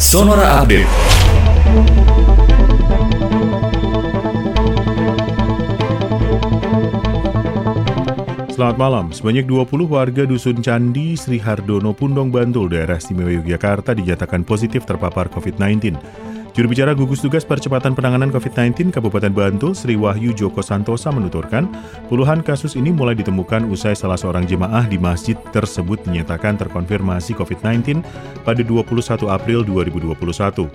Sonora Update. Selamat malam, sebanyak 20 warga Dusun Candi Sri Hardono Pundong Bantul, daerah istimewa Yogyakarta dinyatakan positif terpapar COVID-19. Juru bicara gugus tugas percepatan penanganan COVID-19 Kabupaten Bantul, Sri Wahyu Joko Santosa menuturkan, puluhan kasus ini mulai ditemukan usai salah seorang jemaah di masjid tersebut dinyatakan terkonfirmasi COVID-19 pada 21 April 2021.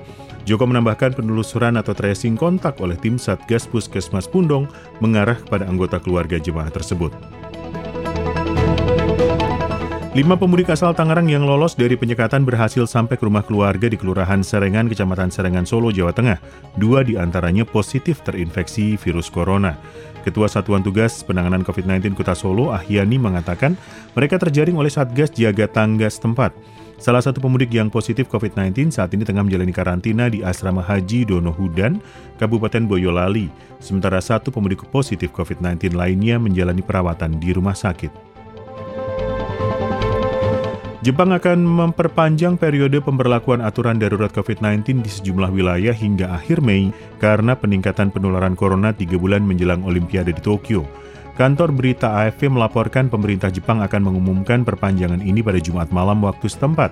Joko menambahkan penelusuran atau tracing kontak oleh tim Satgas Puskesmas Pundong mengarah kepada anggota keluarga jemaah tersebut. Lima pemudik asal Tangerang yang lolos dari penyekatan berhasil sampai ke rumah keluarga di Kelurahan Serengan, Kecamatan Serengan, Solo, Jawa Tengah. Dua di antaranya positif terinfeksi virus corona. Ketua Satuan Tugas Penanganan COVID-19 Kota Solo, Ahyani, mengatakan mereka terjaring oleh Satgas Jaga Tangga setempat. Salah satu pemudik yang positif COVID-19 saat ini tengah menjalani karantina di Asrama Haji Donohudan, Kabupaten Boyolali. Sementara satu pemudik positif COVID-19 lainnya menjalani perawatan di rumah sakit. Jepang akan memperpanjang periode pemberlakuan aturan darurat COVID-19 di sejumlah wilayah hingga akhir Mei karena peningkatan penularan corona tiga bulan menjelang Olimpiade di Tokyo. Kantor berita AFP melaporkan pemerintah Jepang akan mengumumkan perpanjangan ini pada Jumat malam waktu setempat.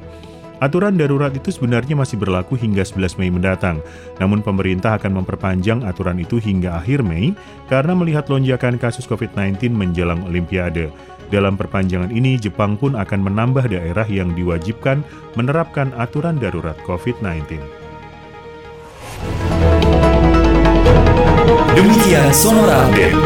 Aturan darurat itu sebenarnya masih berlaku hingga 11 Mei mendatang, namun pemerintah akan memperpanjang aturan itu hingga akhir Mei karena melihat lonjakan kasus COVID-19 menjelang Olimpiade. Dalam perpanjangan ini, Jepang pun akan menambah daerah yang diwajibkan menerapkan aturan darurat COVID-19. Demikian Sonora Update.